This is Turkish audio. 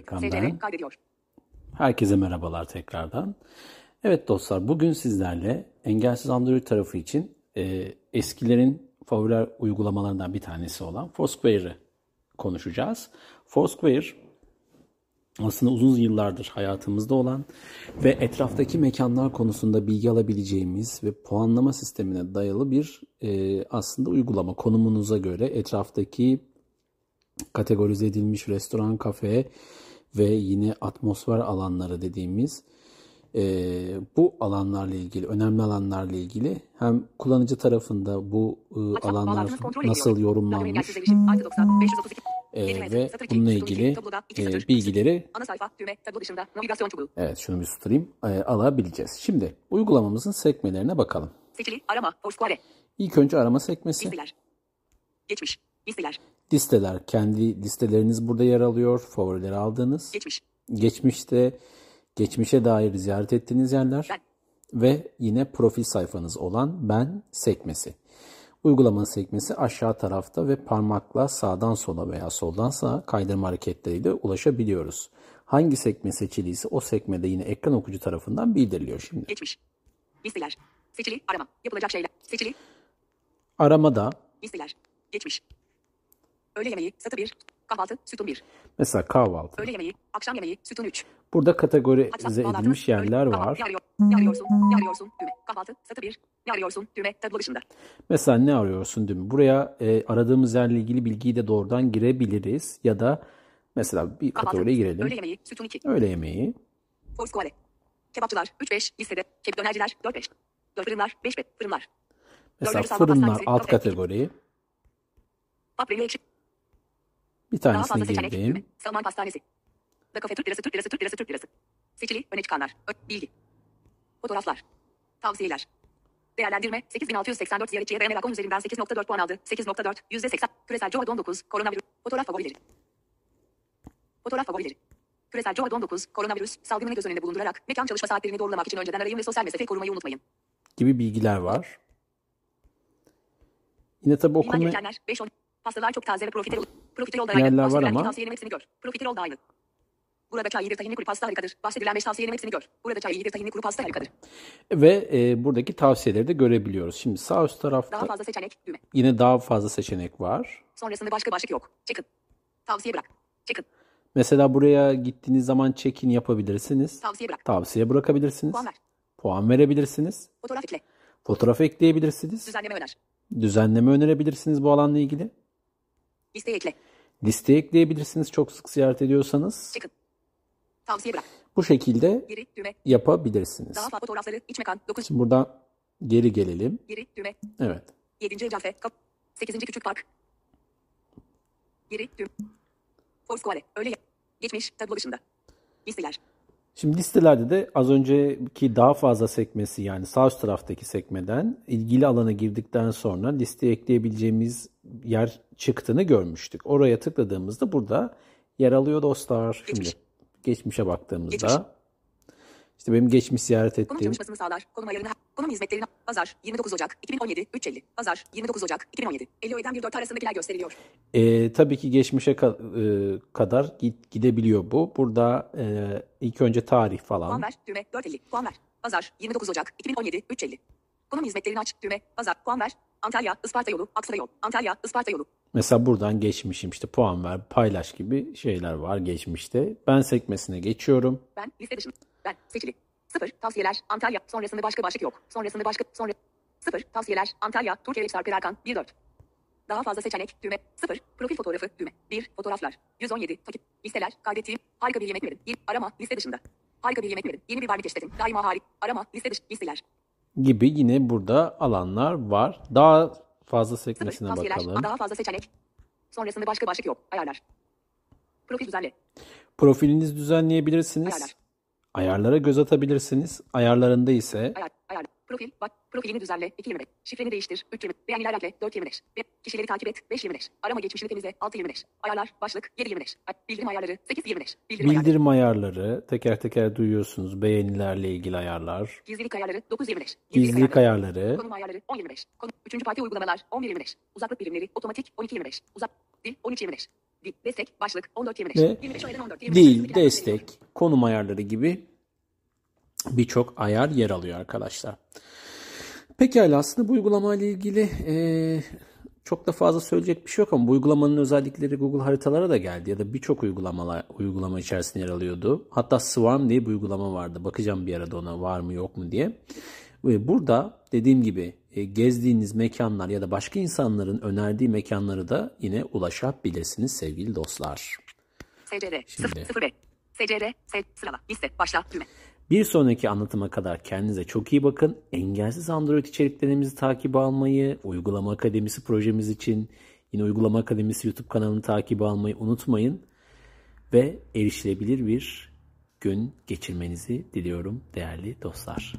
Ekran SCV ben. kaydediyor. Herkese merhabalar tekrardan. Evet dostlar bugün sizlerle engelsiz Android tarafı için e, eskilerin favori uygulamalarından bir tanesi olan Foursquare'ı konuşacağız. Foursquare aslında uzun yıllardır hayatımızda olan ve etraftaki mekanlar konusunda bilgi alabileceğimiz ve puanlama sistemine dayalı bir e, aslında uygulama. Konumunuza göre etraftaki kategorize edilmiş restoran, kafe ve yine atmosfer alanları dediğimiz e, bu alanlarla ilgili, önemli alanlarla ilgili hem kullanıcı tarafında bu e, alanlar nasıl yorumlanmış engelsiz erişim. Artı 90 532. e, ve bununla ilgili e, bilgileri Ana sayfa düğme tablo dışında navigasyon çubuğu. evet şunu bir susturayım e, alabileceğiz. Şimdi uygulamamızın sekmelerine bakalım. Seçili arama. İlk önce arama sekmesi. Listeler. Geçmiş. Listeler. Listeler. Kendi listeleriniz burada yer alıyor. Favorileri aldığınız. Geçmiş. Geçmişte geçmişe dair ziyaret ettiğiniz yerler Ben. ve yine profil sayfanız olan ben sekmesi. Uygulamanın sekmesi aşağı tarafta ve parmakla sağdan sola veya soldan sağa kaydırma hareketleriyle ulaşabiliyoruz. Hangi sekme seçiliyse o sekmede yine ekran okuyucu tarafından bildiriliyor şimdi. Geçmiş. Listeler. Seçili arama. Yapılacak şeyler. Seçili Aramada listeler. Geçmiş. Öğle yemeği satı 1. Kahvaltı sütun 1. mesela kahvaltı. Öğle yemeği akşam yemeği sütun 3. Burada kategorize edilmiş yerler var. Ne, arıyor, ne arıyorsun? Ne arıyorsun? Düğme. Kahvaltı satı 1. Ne arıyorsun? Düğme tablo dışında. Mesela ne arıyorsun mi? Buraya e, aradığımız yerle ilgili bilgiyi de doğrudan girebiliriz ya da mesela bir Kahvaltı. kategoriye girelim. Öğle yemeği sütun 2. Öğle yemeği. Foursquare. Kebapçılar 3-5 listede. Kebap dönerciler 4-5. Fırınlar 5 fırınlar. Mesela fırınlar alt kategori. Papreli ekşi. Bir Daha tanesine fazla seçenek. girdim. Salman pastanesi. Da kafe Türk lirası Türk lirası Türk lirası Türk lirası. Seçili öne çıkanlar. Ö- bilgi. Fotoğraflar. Tavsiyeler. Değerlendirme 8684 ziyaretçiye beğenerek üzerinden 8.4 puan aldı. 8.4 %80. Küresel COVID-19 koronavirüs. Fotoğraf favorileri. Fotoğraf favorileri. Küresel COVID-19 koronavirüs salgınını göz önünde bulundurarak mekan çalışma saatlerini doğrulamak için önceden arayın ve sosyal mesafe korumayı unutmayın. gibi bilgiler var. Yine tabi okuma gerekenler 5 10 Pastalar çok taze ve profiterol. Profiterol da Yerler var ama- tavsiyenin hepsini gör. Profiterol da aynı. Burada çay iyidir tahinli kuru pasta harikadır. Bahsedilen 5 tavsiyenin hepsini gör. Burada çay iyidir tahinli kuru pasta harikadır. ve e, buradaki tavsiyeleri de görebiliyoruz. Şimdi sağ üst Daha tarafta fazla seçenek düğme. yine daha fazla seçenek var. Sonrasında başka başlık yok. Çıkın. Tavsiye bırak. Çıkın. Mesela buraya gittiğiniz zaman check-in yapabilirsiniz. Tavsiye bırak. Tavsiye bırakabilirsiniz. Puan ver. Puan verebilirsiniz. Fotoğraf ekle. Fotoğraf ekleyebilirsiniz. Düzenleme öner. Düzenleme önerebilirsiniz bu alanla ilgili. Listeye ekle. Listeye ekleyebilirsiniz çok sık ziyaret ediyorsanız. Çıkın. Tavsiye bırak. Bu şekilde Geri düğme. yapabilirsiniz. Daha fazla fotoğrafları iç mekan. 9. Şimdi buradan geri gelelim. Geri düğme. Evet. 7. cafe. Kap. 8. küçük park. Geri düğme. Foursquare. Öyle yap. Geçmiş. Tablo dışında. Listeler. Şimdi listelerde de az önceki daha fazla sekmesi yani sağ üst taraftaki sekmeden ilgili alana girdikten sonra listeye ekleyebileceğimiz yer çıktığını görmüştük. Oraya tıkladığımızda burada yer alıyor dostlar. Şimdi Geçmiş. geçmişe baktığımızda Geçmiş. işte benim geçmiş ziyaret Konum ettiğim çalışmasını sağlar. Konum ayarını, konum hizmetlerini, pazar 29 Ocak 2017 3.50. Pazar 29 Ocak 2017. 50 öğeden 1.4 arasındakiler gösteriliyor. Ee, tabii ki geçmişe ka- e, kadar git- gidebiliyor bu. Burada e, ilk önce tarih Puan falan. ver, düğme 4.50. Puan ver. Pazar 29 Ocak 2017 3.50. Konum hizmetlerini aç, düğme, pazar, puan ver. Antalya, Isparta yolu, Aksaray yol. Antalya, Isparta yolu. Mesela buradan geçmişim işte puan ver, paylaş gibi şeyler var geçmişte. Ben sekmesine geçiyorum. Ben, liste dışında. Ben, seçili. 0, tavsiyeler, Antalya, sonrasında başka başlık yok. Sonrasında başka, sonra. 0, tavsiyeler, Antalya, Türkiye Sarper Erkan, 1.4. Daha fazla seçenek, düğme, 0, profil fotoğrafı, düğme, 1, fotoğraflar, 117, takip, listeler, kaydettiğim, harika bir yemek verin, 1, arama, liste dışında. Harika bir yemek verin, yeni bir varlık keşfedin, daima harika, arama, liste dışı, listeler, gibi yine burada alanlar var. Daha fazla 0, sekmesine tavsiyeler, bakalım. daha fazla seçenek, sonrasında başka başlık yok, ayarlar. Profil düzenle, Profilinizi düzenleyebilirsiniz. Ayarlar. Ayarlara göz atabilirsiniz. Ayarlarında ise ayar, ayar, profil, bak, profilini düzenle, 2.25, şifreni değiştir, 3.25, beğeniler ekle, 4.25, Ve kişileri takip et, 5.25, arama geçmişini temizle, 6.25, ayarlar, başlık, 7.25, Ay- bildirim ayarları, 8.25, bildirim ayarları, bildirim ayarları teker teker duyuyorsunuz. Beğenilerle ilgili ayarlar. gizlilik ayarları, 9.25, Gizlilik ayarları. konum ayarları, 10.25, konum, 3. parti uygulamalar, 11.25, uzaklık birimleri, otomatik, 12.25, uzak, dil, 13.25, Dil, destek, başlık, 14 25. Ve 25 öğeden 14. 25 Dil, destek, konum ayarları gibi birçok ayar yer alıyor arkadaşlar. Pekala aslında bu uygulama ile ilgili eee, çok da fazla söyleyecek bir şey yok ama bu uygulamanın özellikleri Google haritalara da geldi ya da birçok uygulamalar uygulama içerisinde yer alıyordu. Hatta Swarm diye bir uygulama vardı. Bakacağım bir arada ona var mı yok mu diye. Ve burada dediğim gibi e, gezdiğiniz mekanlar ya da başka insanların önerdiği mekanları da yine ulaşabilirsiniz sevgili dostlar. SCR, Şimdi. 0, 0 B. SCR, sırala, liste, başla, düğme. Bir sonraki anlatıma kadar kendinize çok iyi bakın. Engelsiz Android içeriklerimizi takip almayı, Uygulama Akademisi projemiz için yine Uygulama Akademisi YouTube kanalını takip almayı unutmayın. Ve erişilebilir bir gün geçirmenizi diliyorum değerli dostlar.